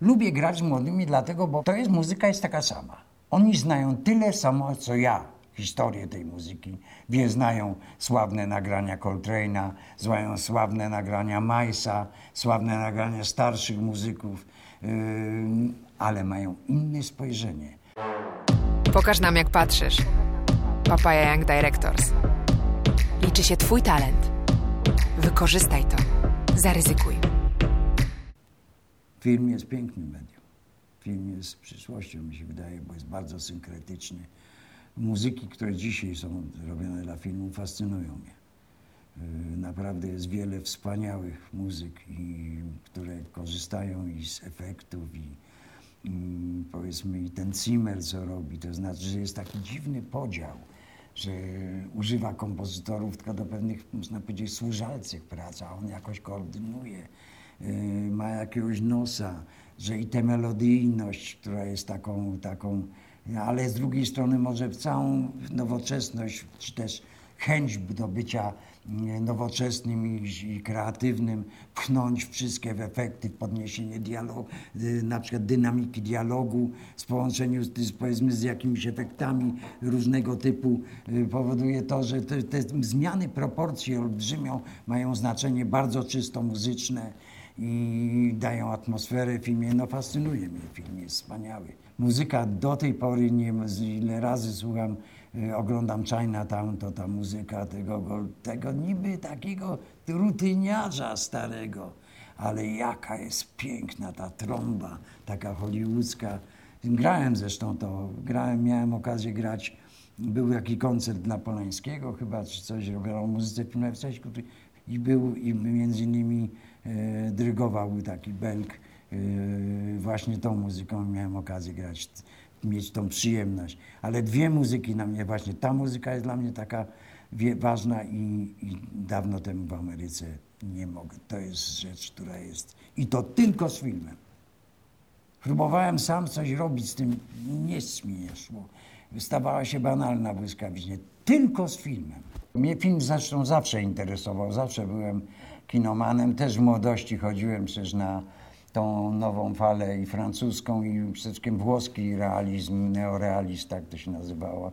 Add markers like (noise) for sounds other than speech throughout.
lubię grać z młodymi dlatego, bo to jest muzyka jest taka sama. Oni znają tyle samo, co ja historię tej muzyki. Wie, znają sławne nagrania Coltrane'a, znają sławne nagrania Majsa, sławne nagrania starszych muzyków, yy, ale mają inne spojrzenie. Pokaż nam, jak patrzysz. Papaya Young Directors. Liczy się Twój talent. Wykorzystaj to. Zaryzykuj. Film jest pięknym medium. Film jest przyszłością, mi się wydaje, bo jest bardzo synkretyczny. Muzyki, które dzisiaj są robione dla filmu, fascynują mnie. Yy, Naprawdę jest wiele wspaniałych muzyk, i, które korzystają i z efektów, i, i powiedzmy i ten Zimmer, co robi. To znaczy, że jest taki dziwny podział, że używa kompozytorów tylko do pewnych, można powiedzieć, służalcych prac, a on jakoś koordynuje, ma jakiegoś nosa, że i tę melodyjność, która jest taką, taką ale z drugiej strony może w całą nowoczesność, czy też chęć do bycia mm, nowoczesnym i, kreatywnym, pchnąć wszystkie w efekty, w podniesienie dialogu, y, na przykład dynamiki dialogu, w połączeniu z, z, powiedzmy z jakimiś efektami różnego typu, y, powoduje to, że te, te zmiany proporcji olbrzymią mają znaczenie bardzo czysto muzyczne i dają atmosferę filmie. No fascynuje mnie film, jest wspaniały. Muzyka do tej pory, nie ile razy słucham, y, oglądam Chinatown, to ta muzyka tego, tego niby takiego rutyniarza starego, ale jaka jest piękna ta trąba, taka hollywoodzka. Grałem zresztą to, grałem, miałem okazję grać, był taki koncert dla Polańskiego chyba, czy coś robiono o muzyce filmowej w Cześćku i był i między innymi e, drygował taki Belk e, właśnie tą muzyką miałem okazję grać, mieć tą przyjemność. Ale dwie muzyki na mnie właśnie, ta muzyka jest dla mnie taka ważna i, i dawno temu w Ameryce nie mogę. To jest rzecz, która jest i to tylko z filmem. Próbowałem sam coś robić z tym, nic mi nie szło. Stawała się banalna błyskawicznie, tylko z filmem. Mnie film zresztą zawsze interesował, zawsze byłem kinomanem. Też w młodości chodziłem przecież na tą nową falę i francuską i przede wszystkim włoski realizm, neorealizm, tak to się nazywało.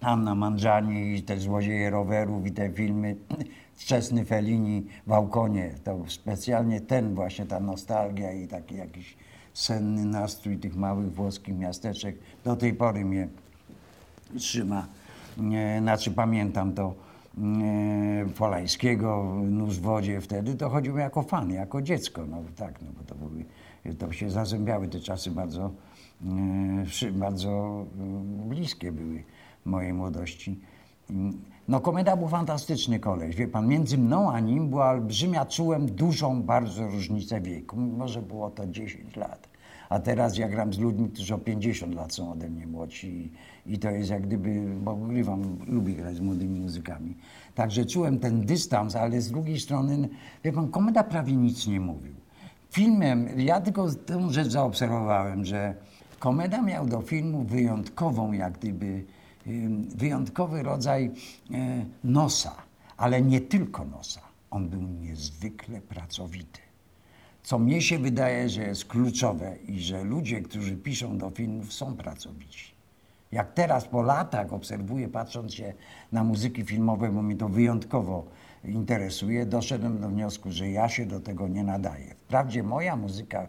Anna Mangiani i te złodzieje rowerów i te filmy, (clears throat) wczesny Fellini w Aukonie. To specjalnie ten właśnie, ta nostalgia i taki jakiś senny nastrój tych małych włoskich miasteczek do tej pory mnie trzyma. Znaczy pamiętam to Polańskiego, Nóż w wodzie wtedy, to chodziłem jako fan, jako dziecko. No tak, no bo to, były, to się zazębiały te czasy bardzo, bardzo bliskie były mojej młodości. No Komeda był fantastyczny koleś. Wie pan, między mną a nim była olbrzymia, czułem dużą bardzo różnicę wieku. Mimo, że było to 10 lat. A teraz ja gram z ludźmi, którzy o 50 lat są ode mnie młodsi i, to jest jak gdyby, bo grywam, lubię grać z młodymi muzykami. Także czułem ten dystans, ale z drugiej strony, wie pan, Komeda prawie nic nie mówił. Filmem, ja tylko tę rzecz zaobserwowałem, że Komeda miał do filmu wyjątkową, jak gdyby, wyjątkowy rodzaj e, nosa, ale nie tylko nosa. On był niezwykle pracowity. Co mnie się wydaje, że jest kluczowe i że ludzie, którzy piszą do filmów, są pracowici. Jak teraz po latach obserwuję, patrząc się na muzyki filmowe, bo mnie to wyjątkowo interesuje, doszedłem do wniosku, że ja się do tego nie nadaję. Wprawdzie moja muzyka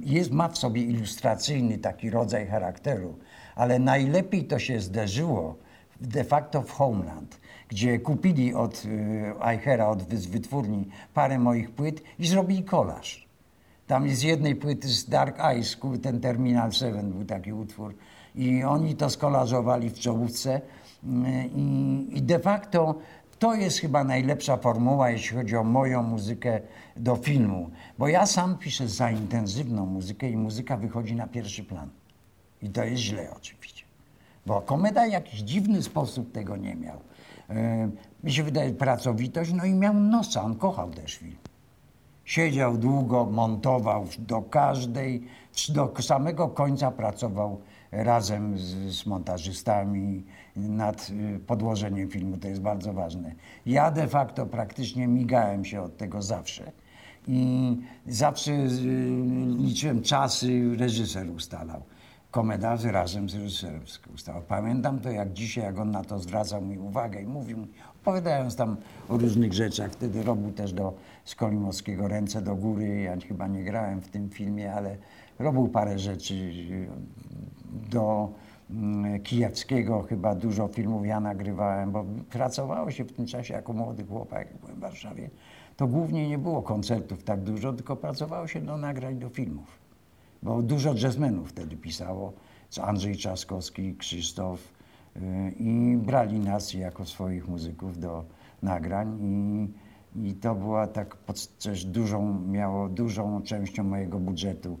jest, ma w sobie ilustracyjny taki rodzaj charakteru, ale najlepiej to się zderzyło de facto w Homeland, gdzie kupili od Eichera, od wytwórni parę moich płyt i zrobili kolaż. Tam z jednej płyty z Dark Eyes, ten Terminal 7 był taki utwór i oni to skolażowali w czołówce i, i de facto to jest chyba najlepsza formuła, jeśli chodzi o moją muzykę do filmu, bo ja sam piszę za intensywną muzykę i muzyka wychodzi na pierwszy plan. I to jest źle oczywiście, bo Komeda w jakiś dziwny sposób tego nie miał. Yy, mi się wydaje pracowitość, no i miał nosa, on kochał też film. Siedział długo, montował do każdej, do samego końca pracował razem z, z montażystami nad y, podłożeniem filmu. To jest bardzo ważne. Ja de facto praktycznie migałem się od tego zawsze. I zawsze y, liczyłem czasy, reżyser ustalał. Komeda razem z reżyserem ustalał. Pamiętam to jak dzisiaj, jak on na to zwracał mi uwagę i mówił mi, opowiadając tam o różnych rzeczach. Wtedy robił też do Skolimowskiego Ręce do góry. Ja chyba nie grałem w tym filmie, ale robił parę rzeczy y, do mm, Kijewskiego chyba dużo filmów ja nagrywałem, bo pracowało się w tym czasie jako młody chłopak, jak byłem w Warszawie. To głównie nie było koncertów tak dużo, tylko pracowało się do nagrań do filmów. Bo dużo jazzmenów wtedy pisało, Andrzej Trzaskowski, Krzysztof y, i brali nas jako swoich muzyków do nagrań i, i to była tak też dużą, miało dużą częścią mojego budżetu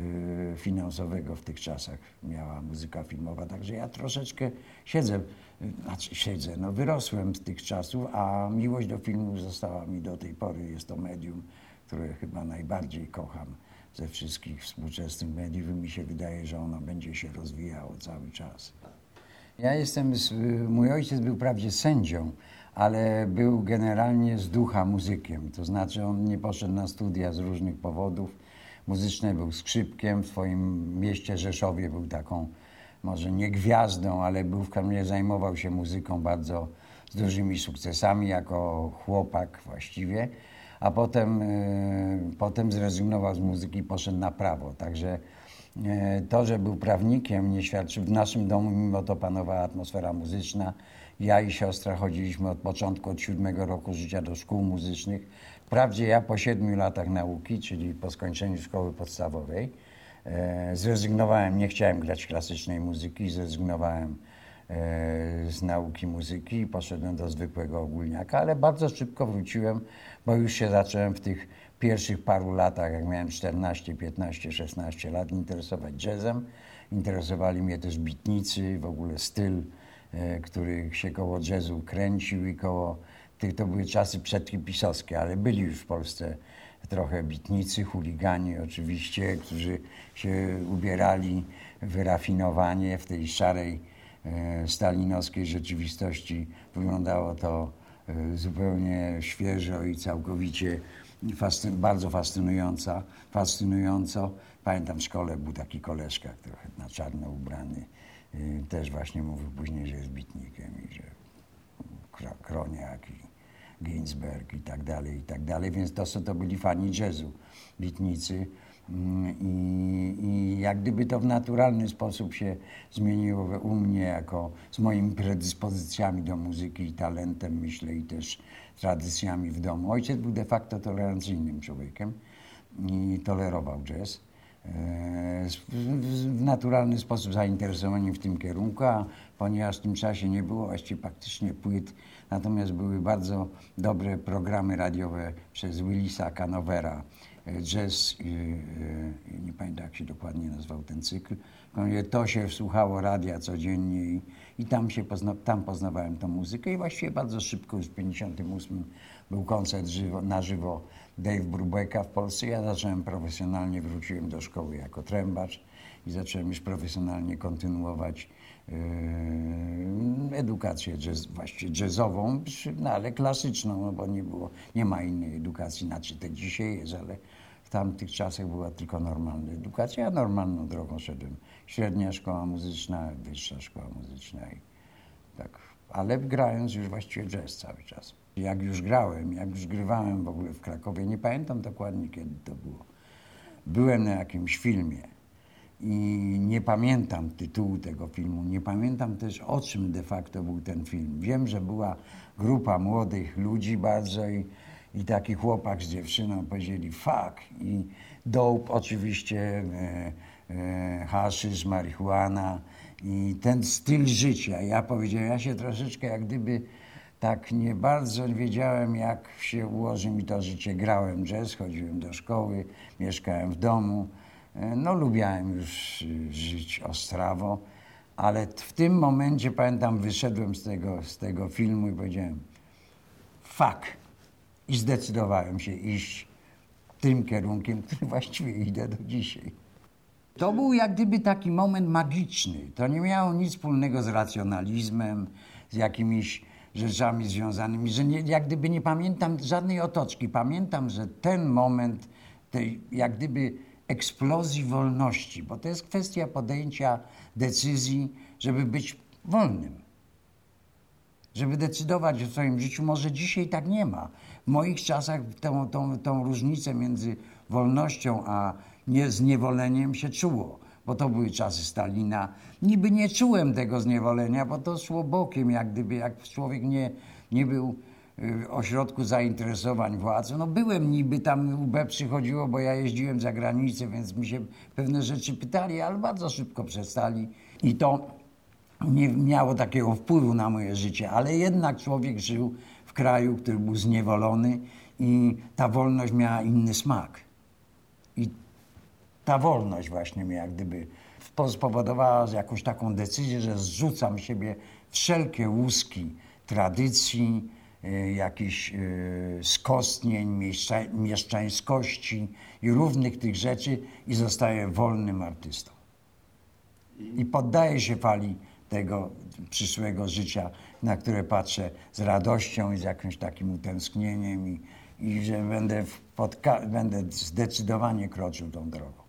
Y, finansowego w tych czasach miała muzyka filmowa. Także ja troszeczkę siedzę, y, znaczy siedzę, no wyrosłem z tych czasów, a miłość do filmu została mi do tej pory. Jest to medium, które chyba najbardziej kocham ze wszystkich współczesnych mediów i mi się wydaje, że ono będzie się rozwijało cały czas. Ja jestem, mój ojciec był wprawdzie sędzią, ale był generalnie z ducha muzykiem. To znaczy on nie poszedł na studia z różnych powodów muzyczne, był skrzypkiem, w swoim mieście Rzeszowie był taką, może nie gwiazdą, ale był w każdym zajmował się muzyką bardzo z dużymi sukcesami, jako chłopak właściwie, a potem, y, potem zrezygnował z muzyki i poszedł na prawo. Także y, to, że był prawnikiem, nie świadczy. W naszym domu mimo to panowała atmosfera muzyczna. Ja i siostra chodziliśmy od początku, od siódmego roku życia do szkół muzycznych. Wprawdzie ja po siedmiu latach nauki, czyli po skończeniu szkoły podstawowej, e, zrezygnowałem, nie chciałem grać klasycznej muzyki, zrezygnowałem e, z nauki muzyki i poszedłem do zwykłego ogólniaka, ale bardzo szybko wróciłem, bo już się zacząłem w tych pierwszych paru latach, jak miałem 14, 15, 16 lat, interesować jazzem. Interesowali mnie też bitnicy, w ogóle styl, e, który się koło jazzu kręcił i koło to były czasy przedhipisowskie, ale byli już w Polsce trochę bitnicy, chuligani oczywiście, którzy się ubierali wyrafinowanie w tej szarej e, stalinowskiej rzeczywistości. Wyglądało to e, zupełnie świeżo i całkowicie fascyn bardzo fascynująco, fascynująco. Pamiętam w szkole był taki koleżka, trochę na czarno ubrany, e, też właśnie mówił później, że jest bitnikiem i że kroniak i Ginsberg i tak dalej, i tak dalej, więc to, to byli fani jazzu, bitnicy. Mm, I, I, jak gdyby to w naturalny sposób się zmieniło u mnie, jako z moimi predyspozycjami do muzyki i talentem, myślę, i też tradycjami w domu. Ojciec był de facto tolerancyjnym człowiekiem i tolerował jazz. E, w naturalny sposób zainteresowani w tym kierunku, a ponieważ w tym czasie nie było właściwie praktycznie płyt, natomiast były bardzo dobre programy radiowe przez Willisa Canovera, jazz, e, nie pamiętam jak się dokładnie nazywał ten cykl, to się słuchało radia codziennie i, i tam, się pozna, tam poznawałem tą muzykę i właściwie bardzo szybko, już w 1958 był koncert żywo, na żywo Dave Brubecka w Polsce. Ja zacząłem profesjonalnie, wróciłem do szkoły jako trębacz i zacząłem już profesjonalnie kontynuować yy, edukację jazz, właściwie jazzową, no ale klasyczną, no bo nie było, nie ma innej edukacji, znaczy te dzisiaj jest, ale tamtych czasach była tylko normalna edukacja. Ja normalną drogą szedłem. Średnia szkoła muzyczna, wyższa szkoła muzyczna i tak, ale grając już właściwie jazz cały czas. Jak już grałem, jak już grywałem w ogóle w Krakowie, nie pamiętam dokładnie kiedy to było. Byłem na jakimś filmie i nie pamiętam tytułu tego filmu, nie pamiętam też o czym de facto był ten film. Wiem, że była grupa młodych ludzi bardzo i, i taki chłopak z dziewczyną powiedzieli fuck i dope oczywiście, e, e, haszysz, marihuana i ten styl życia. Ja powiedziałem, ja się troszeczkę jak gdyby tak nie bardzo wiedziałem, jak się ułoży mi to życie. Grałem jazz, chodziłem do szkoły, mieszkałem w domu. E, no, lubiałem już żyć ostrawo, ale w tym momencie, pamiętam, wyszedłem z tego, z tego filmu i powiedziałem fuck. I zdecydowałem się iść tym kierunkiem, (laughs) który właściwie idę do dzisiaj. To był jak gdyby taki moment magiczny. To nie miało nic wspólnego z racjonalizmem, z jakimiś rzeczami związanymi, że nie, jak gdyby nie pamiętam żadnej otoczki. Pamiętam, że ten moment tej jak gdyby eksplozji wolności, bo to jest kwestia podjęcia decyzji, żeby być wolnym. Żeby decydować o swoim życiu. Może dzisiaj tak nie ma. W moich czasach tą, tą, tą różnicę między wolnością a nie, zniewoleniem się czuło, bo to były czasy Stalina. Niby nie czułem tego zniewolenia, bo to szło bokiem, jak gdyby jak człowiek nie, nie był y, ośrodku zainteresowań władzą. No byłem niby tam UB przychodziło, bo ja jeździłem za granicę, więc mi się pewne rzeczy pytali, ale bardzo szybko przestali. I to nie miało takiego wpływu na moje życie, ale jednak człowiek żył w kraju, który był zniewolony i ta wolność miała inny smak. I ta wolność właśnie mnie jak gdyby spowodowała jakąś taką decyzję, że zrzucam siebie wszelkie łuski tradycji, y, jakichś y, skostnień, mieszczańskości i równych tych rzeczy i zostaję wolnym artystą. I poddaję się fali tego przyszłego życia, na które patrzę z radością i z jakimś takim utęsknieniem i, i że będę, będę zdecydowanie kroczył tą drogą.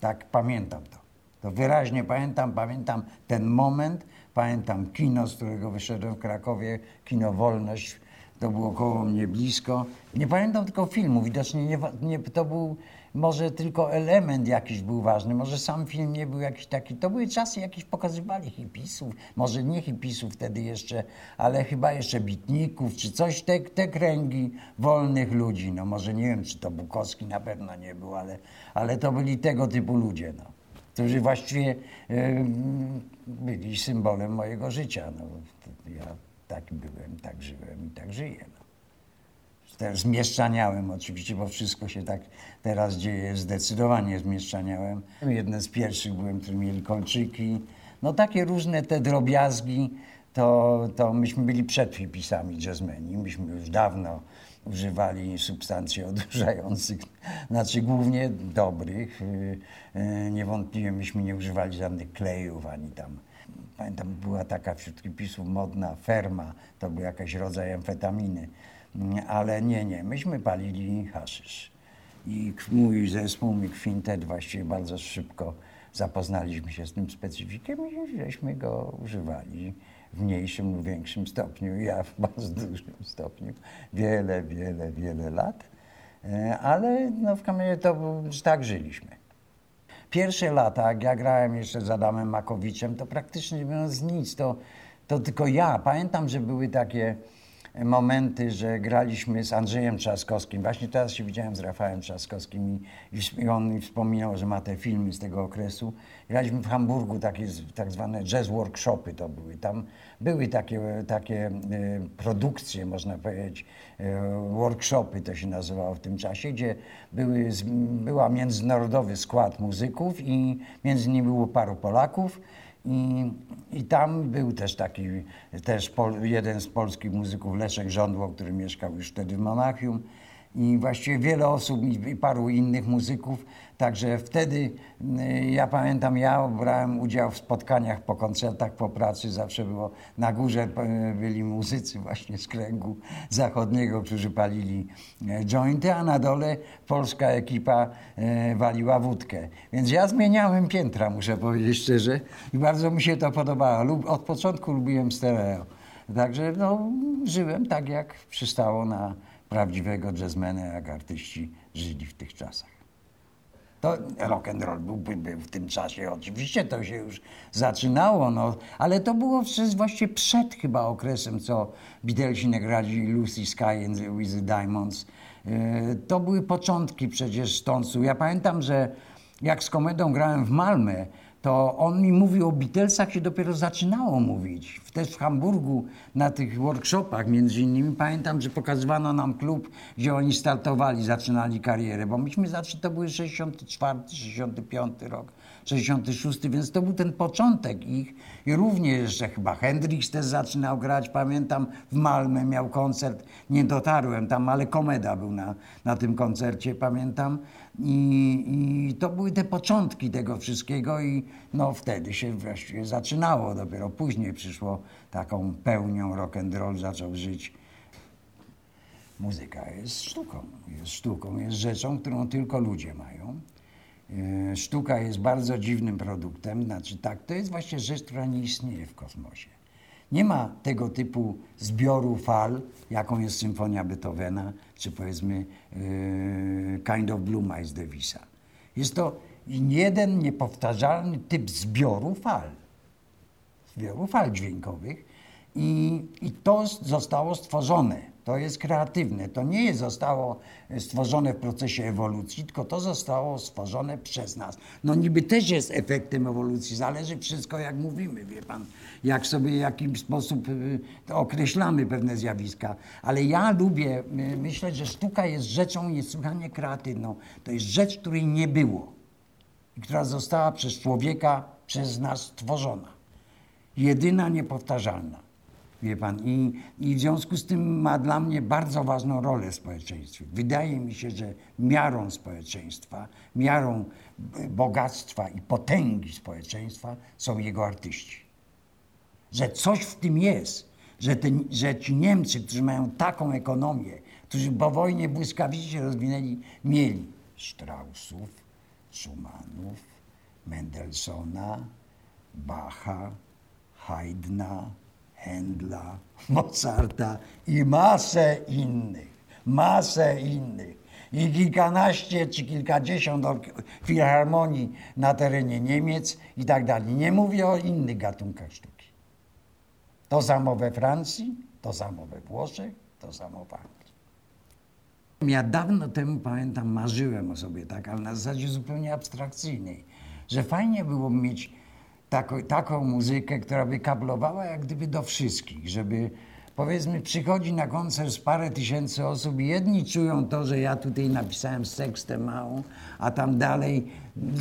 Tak, pamiętam to. To wyraźnie pamiętam, pamiętam ten moment, pamiętam kino, z którego wyszedłem w Krakowie, kino Wolność, to było koło mnie blisko. Nie pamiętam tylko filmu, widocznie nie, nie, to był może tylko element jakiś był ważny, może sam film nie był jakiś taki. To były czasy, jakieś pokazywali hipisów, może nie hipisów wtedy jeszcze, ale chyba jeszcze bitników, czy coś, te, te kręgi wolnych ludzi. No może nie wiem, czy to Bukowski na pewno nie był, ale, ale to byli tego typu ludzie, no, którzy właściwie yy, byli symbolem mojego życia. No, ja tak byłem, tak żyłem i tak żyję. Zmieszczaniałem oczywiście, bo wszystko się tak teraz dzieje, zdecydowanie zmieszczaniałem. Jeden z pierwszych byłem, który mieli kolczyki. No takie różne te drobiazgi, to, to myśmy byli przed hipisami jazzmeni. Myśmy już dawno używali substancji odurzających, (laughs) znaczy głównie dobrych. Y, y, niewątpliwie myśmy nie używali żadnych klejów ani tam. Pamiętam, była taka wśród hipisów modna ferma, to był jakiś rodzaj amfetaminy ale nie, nie, myśmy palili haszysz. I mój zespół, mój kwintet właściwie bardzo szybko zapoznaliśmy się z tym specyfikiem i żeśmy go używali w mniejszym lub większym stopniu. Ja w (laughs) bardzo dużym stopniu. Wiele, wiele, wiele lat. E, ale no, w kamienie to tak żyliśmy. Pierwsze lata, jak ja grałem jeszcze z Adamem Makowiczem, to praktycznie mówiąc nic. To, to tylko ja. Pamiętam, że były takie momenty, że graliśmy z Andrzejem Trzaskowskim. Właśnie teraz się widziałem z Rafałem Trzaskowskim i, i on mi wspominał, że ma te filmy z tego okresu. Graliśmy w Hamburgu takie tak zwane jazz workshopy to były. Tam były takie, takie e, produkcje, można powiedzieć, e, workshopy to się nazywało w tym czasie, gdzie były, była międzynarodowy skład muzyków i między nimi było paru Polaków i, I tam był też taki, też pol, jeden z polskich muzyków, Leszek Żądło, który mieszkał już wtedy w Monachium i właściwie wiele osób i paru innych muzyków. Także wtedy y, ja pamiętam, ja brałem udział w spotkaniach po koncertach, po pracy. Zawsze było na górze byli muzycy właśnie z kręgu zachodniego, którzy palili e, jointy, a na dole polska ekipa waliła wódkę. Więc ja zmieniałem piętra, muszę powiedzieć szczerze. I bardzo mi się to podobało. Od początku lubiłem stereo. Także no, żyłem tak, jak przystało na prawdziwego jazzmena, jak artyści żyli w tych czasach. To rock and roll byłby był w tym czasie, oczywiście to się już zaczynało, no, ale to było przez, właściwie przed chyba okresem, co Beatlesi nagrali Lucy Sky and with the Diamonds. E, to były początki przecież Stonesu. Ja pamiętam, że jak z komedą grałem w Malmę, to on mi mówił o Beatlesach, się dopiero zaczynało mówić. Też w Hamburgu na tych workshopach między innymi pamiętam, że pokazywano nam klub, gdzie oni startowali, zaczynali karierę, bo myśmy zaczęli, to były 64, 65 rok, 66, więc to był ten początek ich i również jeszcze chyba Hendrix też zaczynał grać, pamiętam w Malmę miał koncert, nie dotarłem tam, ale Komeda był na, na tym koncercie, pamiętam. I, I, to były te początki tego wszystkiego i no wtedy się wreszcie zaczynało. Dopiero później przyszło taką pełnią rock and roll, zaczął żyć. Muzyka jest sztuką, jest sztuką, jest rzeczą, którą tylko ludzie mają. E, sztuka jest bardzo dziwnym produktem, znaczy tak, to jest właśnie rzecz, która nie istnieje w kosmosie. Nie ma tego typu zbioru fal, jaką jest symfonia Beethovena, czy powiedzmy yy, Kind of Blue Miles Davisa. Jest to jeden niepowtarzalny typ zbioru fal, zbioru fal dźwiękowych i, i to zostało stworzone to jest kreatywne. To nie zostało stworzone w procesie ewolucji, tylko to zostało stworzone przez nas. No niby też jest efektem ewolucji, zależy wszystko jak mówimy, wie pan, jak sobie w jakiś sposób y, określamy pewne zjawiska. Ale ja lubię y, myśleć, że sztuka jest rzeczą niesłychanie kreatywną. To jest rzecz, której nie było i która została przez człowieka, przez nas stworzona. Jedyna, niepowtarzalna. Wie pan, i, i w związku z tym ma dla mnie bardzo ważną rolę w społeczeństwie. Wydaje mi się, że miarą społeczeństwa, miarą bogactwa i potęgi społeczeństwa są jego artyści. Że coś w tym jest, że, te, że ci Niemcy, którzy mają taką ekonomię, którzy po wojnie błyskawicznie rozwinęli, mieli Straussów, Schumannów, Mendelssohna, Bacha, Haydna, Händla, Mozarta i masę innych, masę innych. I kilkanaście czy kilkadziesiąt filharmonii na terenie Niemiec i tak dalej. Nie mówię o innych gatunkach sztuki. To samo we Francji, to samo we Włoszech, to samo w Anglii. Ja dawno temu, pamiętam, marzyłem o sobie tak, ale na zasadzie zupełnie abstrakcyjnej, że fajnie byłoby mieć taką, taką muzykę, która by kablowała jak gdyby do wszystkich, żeby powiedzmy przychodzi na koncert z parę tysięcy osób i jedni czują to, że ja tutaj napisałem sekstę małą, a tam dalej,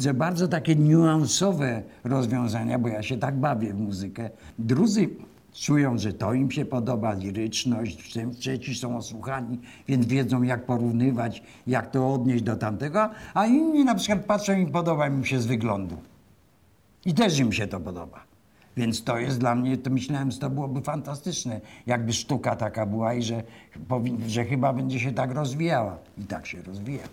że bardzo takie niuansowe rozwiązania, bo ja się tak bawię w muzykę. Drudzy czują, że to im się podoba, liryczność, trzeci są osłuchani, więc wiedzą jak porównywać, jak to odnieść do tamtego, a inni na przykład patrzą i podoba im się z wyglądu. I też im się to podoba. Więc to jest dla mnie, to myślałem, że to byłoby fantastyczne, jakby sztuka taka była i że, że chyba będzie się tak rozwijała. I tak się rozwija.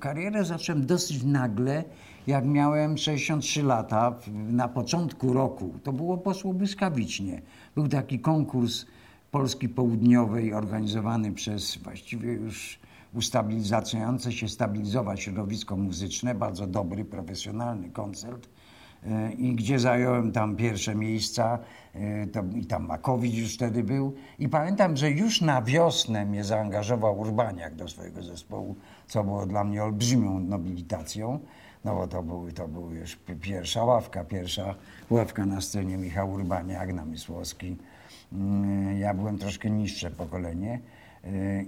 Karierę zacząłem dosyć nagle, jak miałem 63 lata, na początku roku. To było poszło błyskawicznie. Był taki konkurs Polski Południowej organizowany przez właściwie już ustabilizujące się, stabilizować środowisko muzyczne, bardzo dobry, profesjonalny koncert i gdzie zająłem tam pierwsze miejsca. E, to, I tam Makowicz już wtedy był. I pamiętam, że już na wiosnę mnie zaangażował Urbaniak do swojego zespołu, co było dla mnie olbrzymią nobilitacją. No bo to były, to były już pierwsza ławka, pierwsza ławka na scenie Michał Urbaniak, Namysłowski. Mm, ja byłem troszkę niższe pokolenie.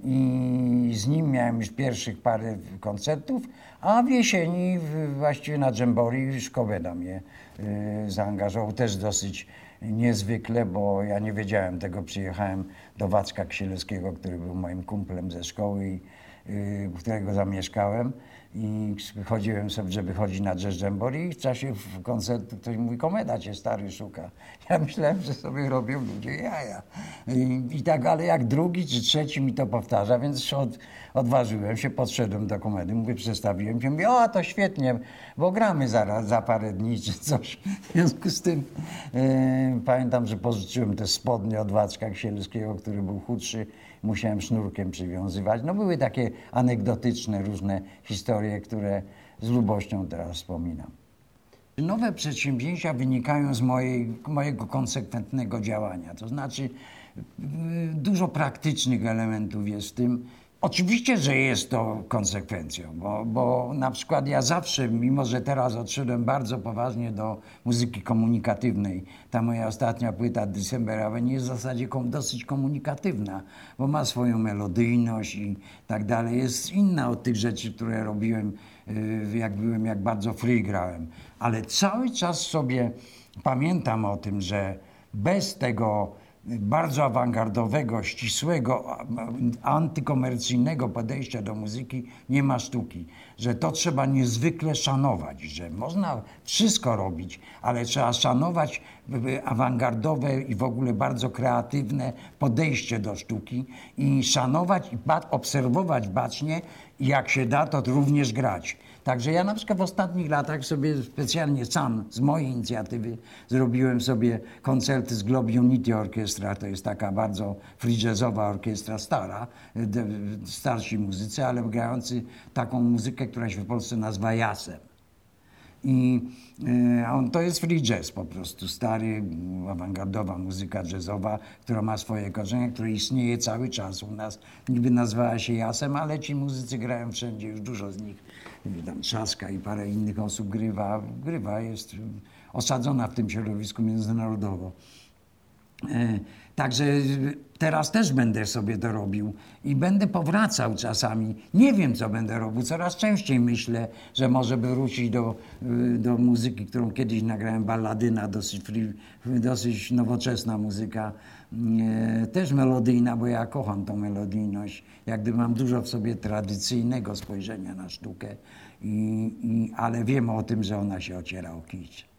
I z nim miałem już pierwszych parę koncertów, a w jesieni właściwie na Dżembori Szkoweda mnie y, zaangażował też dosyć niezwykle, bo ja nie wiedziałem tego. Przyjechałem do Wacka Ksielewskiego, który był moim kumplem ze szkoły i y, którego zamieszkałem i chodziłem sobie, żeby chodzić na Dżembori i w czasie koncertu ktoś mówi, komeda cię stary szuka. Ja myślałem, że sobie robią ludzie jaja. I, I, tak, ale jak drugi czy trzeci mi to powtarza, więc od, odważyłem się, podszedłem do komedy, mówię, przestawiłem się, mówię, o to świetnie, bo gramy zaraz, za parę dni czy coś. W związku z tym e, pamiętam, że pożyczyłem te spodnie od Wacka Ksielskiego, który był chudszy, musiałem sznurkiem przywiązywać. No były takie anegdotyczne różne historie, które z lubością teraz wspominam. Nowe przedsięwzięcia wynikają z mojej, mojego konsekwentnego działania. To znaczy, y, dużo praktycznych elementów jest w tym. Oczywiście, że jest to konsekwencją, bo, bo na przykład ja zawsze, mimo że teraz odszedłem bardzo poważnie do muzyki komunikatywnej, ta moja ostatnia płyta December Avenue jest w zasadzie dosyć komunikatywna, bo ma swoją melodyjność i tak dalej. Jest inna od tych rzeczy, które robiłem, y, jak byłem, jak bardzo free grałem. Ale cały czas sobie pamiętam o tym, że bez tego bardzo awangardowego, ścisłego, antykomercyjnego podejścia do muzyki nie ma sztuki. Że to trzeba niezwykle szanować, że można wszystko robić, ale trzeba szanować awangardowe i w ogóle bardzo kreatywne podejście do sztuki i szanować i obserwować bacznie jak się da, to również grać. Także ja na przykład w ostatnich latach sobie specjalnie sam, z mojej inicjatywy, zrobiłem sobie koncerty z Globe Unity Orchestra. To jest taka bardzo free jazzowa orkiestra stara, starsi muzycy, ale grający taką muzykę, która się w Polsce nazywa jasem. I e, on to jest free jazz po prostu, stary, awangardowa muzyka jazzowa, która ma swoje korzenie, która istnieje cały czas u nas. Niby nazywała się Jasem, ale ci muzycy grają wszędzie, już dużo z nich, tam Trzaska i parę innych osób grywa, grywa, jest osadzona w tym środowisku międzynarodowo. E, także teraz też będę sobie to robił i będę powracał czasami. Nie wiem, co będę robił. Coraz częściej myślę, że może by wrócić do, y, do muzyki, którą kiedyś nagrałem, balladyna, dosyć, dosyć nowoczesna muzyka. E, też melodyjna, bo ja kocham tą melodyjność. Jak gdyby mam dużo w sobie tradycyjnego spojrzenia na sztukę, i, i, ale wiem o tym, że ona się ociera o kicz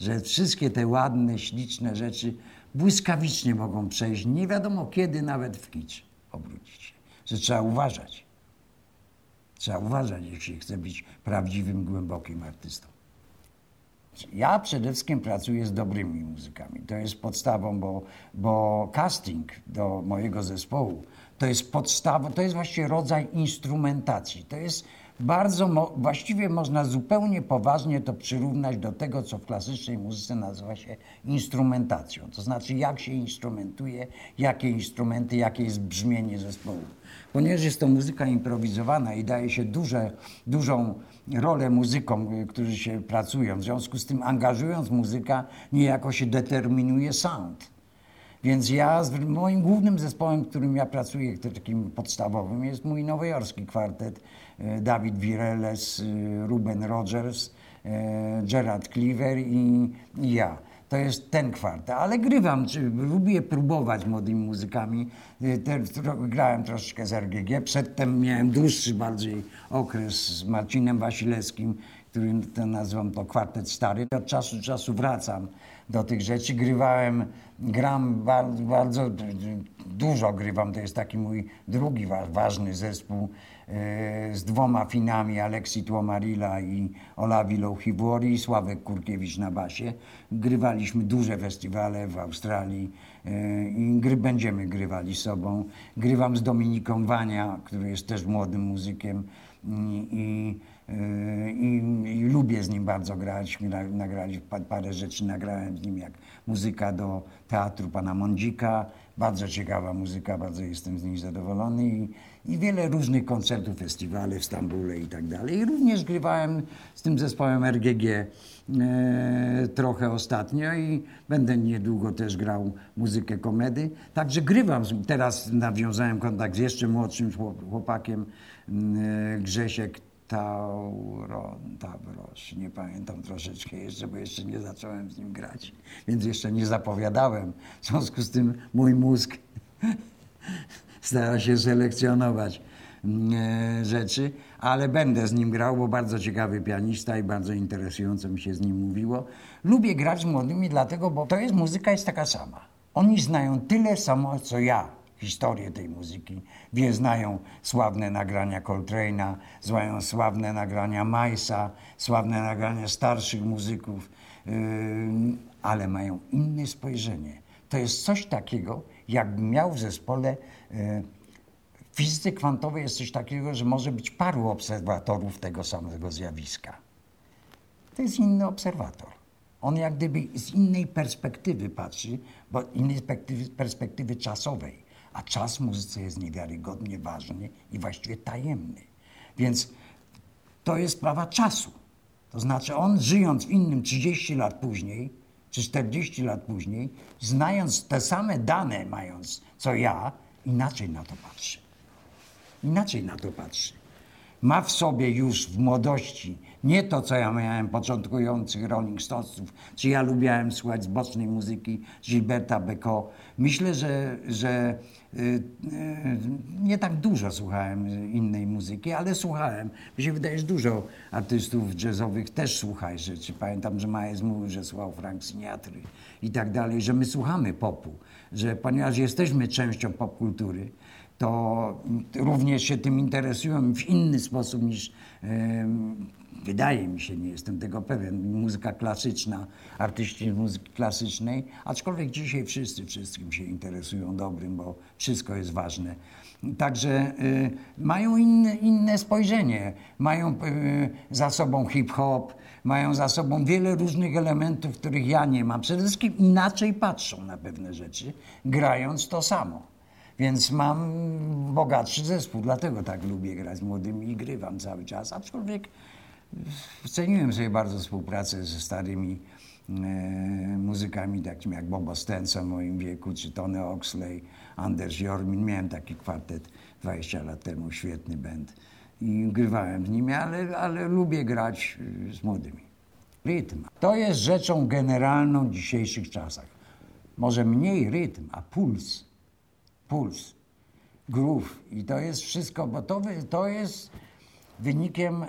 że wszystkie te ładne, śliczne rzeczy błyskawicznie mogą przejść, nie wiadomo kiedy, nawet w kicz obrócić się. Że trzeba uważać. Trzeba uważać, jeśli chce być prawdziwym, głębokim artystą. Ja przede wszystkim pracuję z dobrymi muzykami. To jest podstawą, bo, bo casting do mojego zespołu to jest podstawą, to jest właściwie rodzaj instrumentacji. To jest bardzo, właściwie można zupełnie poważnie to przyrównać do tego, co w klasycznej muzyce nazywa się instrumentacją. To znaczy, jak się instrumentuje, jakie instrumenty, jakie jest brzmienie zespołu. Ponieważ jest to muzyka improwizowana i daje się duże, dużą rolę muzykom, y, którzy się pracują. W związku z tym, angażując muzyka, niejako się determinuje sound. Więc ja, moim głównym zespołem, którym ja pracuję, takim podstawowym, jest mój nowojorski kwartet. E, Dawid Vireles, e, Ruben Rogers, e, Gerard Cleaver i, ja. To jest ten kwartet, ale grywam, czy lubię próbować młodymi muzykami. Te, grałem troszeczkę z RGG, przedtem miałem dłuższy bardziej okres z Marcinem Wasilewskim, który to nazywam to kwartet stary. Od czasu do czasu wracam do tych rzeczy. Grywałem, gram bardzo, bardzo dużo grywam, to jest taki mój drugi ważny zespół e, z dwoma Finami, Aleksi Tłomarila i Olavi Louhiwori i Sławek Kurkiewicz na basie. Grywaliśmy duże festiwale w Australii e, i gry będziemy grywali sobą. Grywam z Dominiką Wania, który jest też młodym muzykiem i, i Yy, I, I, lubię z nim bardzo grać. Nagrali parę rzeczy, nagrałem z nim jak muzyka do teatru pana Mądzika. Bardzo ciekawa muzyka, bardzo jestem z niej zadowolony. I, i wiele różnych koncertów, festiwale w Stambule i tak dalej. I również grywałem z tym zespołem RGG e, trochę ostatnio i będę niedługo też grał muzykę komedy. Także grywam. Teraz nawiązałem kontakt z jeszcze młodszym chłopakiem, e, Grzesiek Tauron, Tavros, nie pamiętam troszeczkę jeszcze, bo jeszcze nie zacząłem z nim grać, więc jeszcze nie zapowiadałem. W związku z tym mój mózg (laughs) stara się selekcjonować mm, e, rzeczy, ale będę z nim grał, bo bardzo ciekawy pianista i bardzo interesująco mi się z nim mówiło. Lubię grać z młodymi dlatego, bo to jest muzyka jest taka sama. Oni znają tyle samo, co ja historię tej muzyki. Wie, znają sławne nagrania Coltrane'a, znają sławne nagrania Majsa, sławne nagrania starszych muzyków, yy, ale mają inne spojrzenie. To jest coś takiego, jakbym miał w zespole yy, w fizyce kwantowej jest coś takiego, że może być paru obserwatorów tego samego zjawiska. To jest inny obserwator. On jak gdyby z innej perspektywy patrzy, bo innej perspektywy, perspektywy czasowej a czas w muzyce jest niewiarygodnie ważny i właściwie tajemny. Więc to jest sprawa czasu. To znaczy on żyjąc w innym 30 lat później, czy 40 lat później, znając te same dane mając co ja, inaczej na to patrzy. Inaczej na to patrzy. Ma w sobie już w młodości Nie to, co ja miałem początkujących Rolling Stonesów, czy ja lubiałem słuchać z bocznej muzyki Gilberta Becot. Myślę, że, że y, y, nie tak dużo słuchałem innej muzyki, ale słuchałem. Mi się wydaje, że dużo artystów jazzowych też słucha rzeczy. Pamiętam, że Miles mówił, że słuchał Frank Sinatry i tak dalej, że my słuchamy popu, że ponieważ jesteśmy częścią popkultury, to również się tym interesują w inny sposób niż wydaje mi się, nie jestem tego pewien, muzyka klasyczna, artyści muzyki klasycznej, aczkolwiek dzisiaj wszyscy wszystkim się interesują dobrym, bo wszystko jest ważne. Także y, mają inne, inne spojrzenie, mają y, za sobą hip-hop, mają za sobą wiele różnych elementów, których ja nie mam. Przede wszystkim inaczej patrzą na pewne rzeczy, grając to samo. Więc mam bogatszy zespół, dlatego tak lubię grać z młodymi i grywam cały czas. Aczkolwiek ceniłem sobie bardzo współpracę ze starymi e, muzykami takimi jak Bobo Stenson w moim wieku, czy Tony Oxley, Anders Jormin. Miałem taki kwartet 20 lat temu, świetny band i grywałem z nimi, ale, ale lubię grać e, z młodymi. Rytm. To jest rzeczą generalną w dzisiejszych czasach. Może mniej rytm, a puls. Puls. Groove. I to jest wszystko, bo to, to jest wynikiem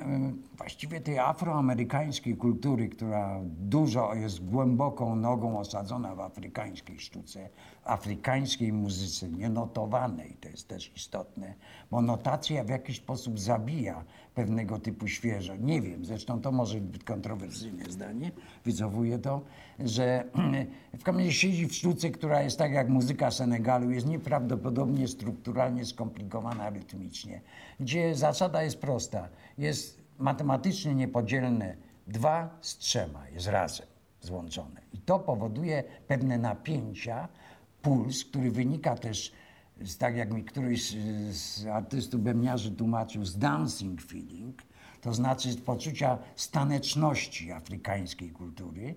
właściwie tej afroamerykańskiej kultury, która dużo jest głęboką nogą osadzona w afrykańskiej sztuce, afrykańskiej muzyce, nienotowanej, to jest też istotne, bo notacja w jakiś sposób zabija pewnego typu świeżo. Nie wiem, zresztą to może być kontrowersyjne zdanie, wycofuję to, że (clears throat) w kamieniu siedzi w sztuce, która jest tak jak muzyka Senegalu, jest nieprawdopodobnie strukturalnie skomplikowana rytmicznie, gdzie zasada jest prosta, jest matematycznie niepodzielne dwa z trzema, jest razem złączone. I to powoduje pewne napięcia, puls, który wynika też tak jak mi któryś z artystów bębniarzy tłumaczył, z dancing feeling, to znaczy z poczucia staneczności afrykańskiej kultury.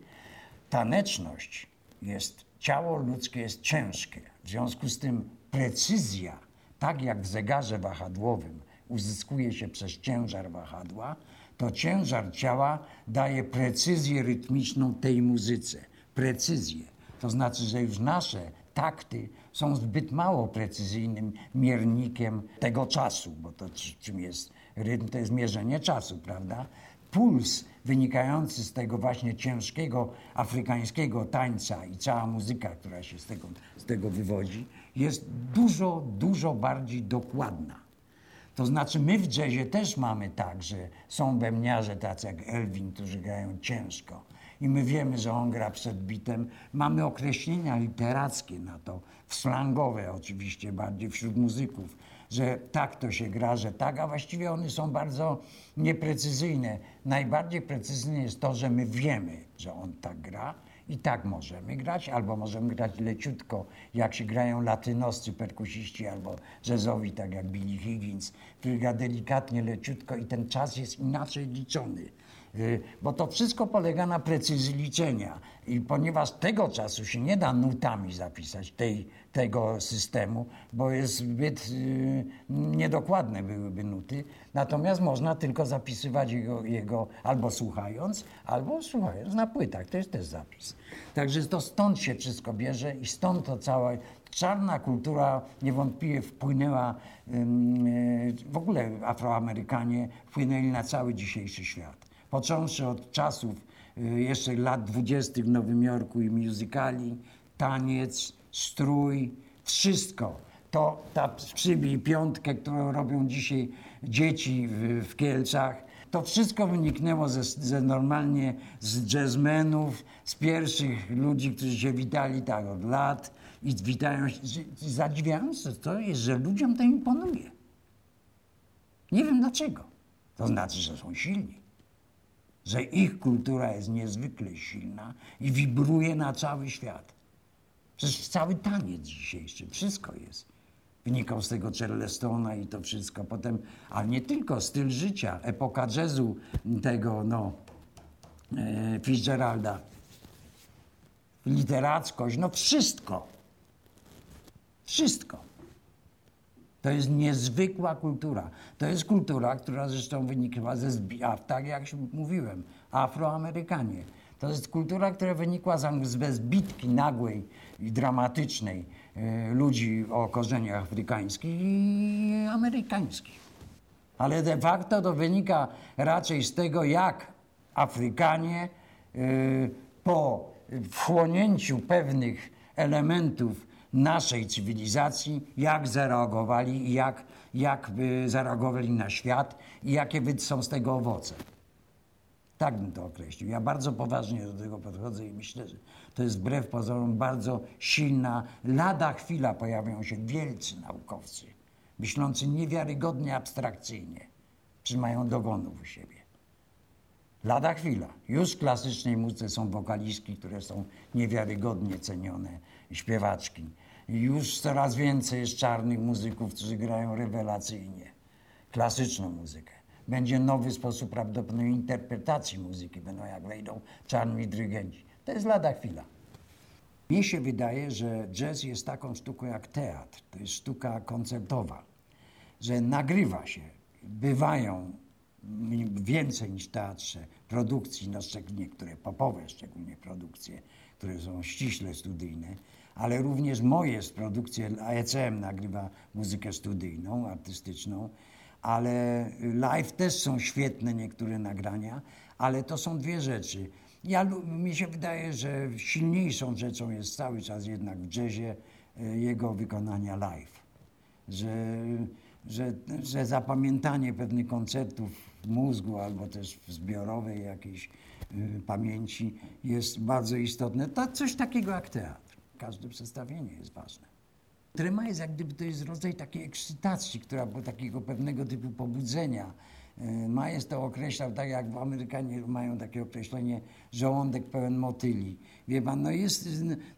Taneczność jest, ciało ludzkie jest ciężkie. W związku z tym precyzja, tak jak w zegarze wahadłowym uzyskuje się przez ciężar wahadła, to ciężar ciała daje precyzję rytmiczną tej muzyce. Precyzję. To znaczy, że już nasze takty są zbyt mało precyzyjnym miernikiem tego czasu, bo to czym jest rytm, to jest mierzenie czasu, prawda? Puls wynikający z tego właśnie ciężkiego afrykańskiego tańca i cała muzyka, która się z tego, z tego wywodzi, jest dużo, dużo bardziej dokładna. To znaczy my w jazzie też mamy tak, że są bębniarze tacy jak Elvin, którzy grają ciężko i my wiemy, że on gra przed bitem. Mamy określenia literackie na to, slangowe oczywiście bardziej wśród muzyków, że tak to się gra, że tak, a właściwie one są bardzo nieprecyzyjne. Najbardziej precyzyjne jest to, że my wiemy, że on tak gra i tak możemy grać, albo możemy grać leciutko, jak się grają latynoscy perkusiści albo jazzowi, tak jak Billy Higgins, który gra delikatnie, leciutko i ten czas jest inaczej liczony. Y, bo to wszystko polega na precyzji liczenia. I ponieważ tego czasu się nie da nutami zapisać tej, tego systemu, bo jest zbyt y, niedokładne byłyby nuty, natomiast można tylko zapisywać jego, jego albo słuchając, albo słuchając na płytach. To jest też zapis. Także to stąd się wszystko bierze i stąd to cała czarna kultura niewątpliwie wpłynęła, y, w ogóle Afroamerykanie wpłynęli na cały dzisiejszy świat począwszy od czasów y, jeszcze lat dwudziestych w Nowym Jorku i musicali, taniec, strój, wszystko. To ta przybij piątkę, którą robią dzisiaj dzieci w, w Kielcach, to wszystko wyniknęło ze, ze, normalnie z jazzmenów, z pierwszych ludzi, którzy się witali tak od lat i witają się. Zadziwiające to jest, że ludziom to imponuje. Nie wiem dlaczego. To znaczy, że są silni że ich kultura jest niezwykle silna i wibruje na cały świat. Przecież cały taniec dzisiejszy, wszystko jest. Wynikał z tego Charlestona i to wszystko. Potem, ale nie tylko, styl życia, epoka jazzu tego, no, e, Fitzgeralda, literackość, no wszystko. Wszystko. To jest niezwykła kultura. To jest kultura, która zresztą wynikła ze zbi- a tak jak mówiłem, Afroamerykanie. To jest kultura, która wynikła z, z bitki nagłej i dramatycznej e, ludzi o korzeniach afrykańskich i amerykańskich. Ale de facto to wynika raczej z tego, jak Afrykanie y, po wchłonięciu pewnych elementów naszej cywilizacji, jak zareagowali i jak, jak y, zareagowali na świat i jakie są z tego owoce. Tak bym to określił. Ja bardzo poważnie do tego podchodzę i myślę, że to jest wbrew pozorom bardzo silna. Lada chwila pojawią się wielcy naukowcy, myślący niewiarygodnie abstrakcyjnie, czy mają dogonów u siebie. Lada chwila. Już w klasycznej muzyce są wokalistki, które są niewiarygodnie cenione, śpiewaczki. Już coraz więcej jest czarnych muzyków, którzy grają rewelacyjnie klasyczną muzykę. Będzie nowy sposób prawdopodobnie interpretacji muzyki, będą jak wejdą czarni dyrygenci. To jest lada chwila. Mnie się wydaje, że jazz jest taką sztuką jak teatr. To jest sztuka koncertowa, że nagrywa się, bywają więcej niż teatrze produkcji, no niektóre popowe szczególnie produkcje, które są ściśle studyjne, ale również moje z produkcje ECM nagrywa muzykę studyjną, artystyczną, ale live też są świetne niektóre nagrania, ale to są dwie rzeczy. Ja, mi się wydaje, że silniejszą rzeczą jest cały czas jednak w jazzie e, jego wykonania live że, że, że zapamiętanie pewnych koncertów w mózgu albo też w zbiorowej jakiejś y, pamięci jest bardzo istotne. To coś takiego jak teatr. Każde przedstawienie jest ważne. Trema jest jak gdyby to jest rodzaj takiej ekscytacji, która było takiego pewnego typu pobudzenia. Y, Majes to określał tak, jak w Amerykanie mają takie określenie żołądek pełen motyli. Wie pan, no jest,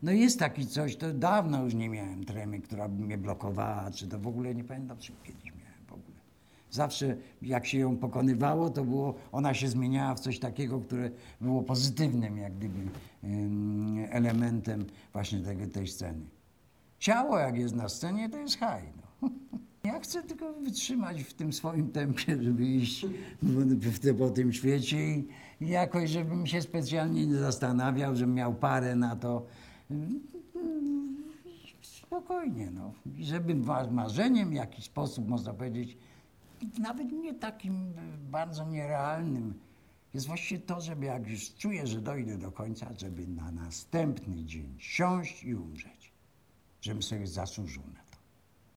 no jest taki coś, to dawno już nie miałem tremy, która by mnie blokowała, czy to w ogóle nie pamiętam, czy kiedyś miałem. Zawsze jak się ją pokonywało, to było, ona się zmieniała w coś takiego, które było pozytywnym jak gdyby elementem właśnie tego, tej sceny. Ciało jak jest na scenie, to jest haj. No. (laughs) Ja chcę tylko wytrzymać w tym swoim tempie, żeby iść po tym świecie i jakoś, żebym się specjalnie nie zastanawiał, żebym miał parę na to. Spokojnie, no. Żeby ma- marzeniem w jakiś sposób, można powiedzieć, nawet nie takim e, bardzo nierealnym, jest właściwie to, żeby jak już czuję, że dojdę do końca, żeby na następny dzień siąść i umrzeć. Żebym sobie zasłużył na.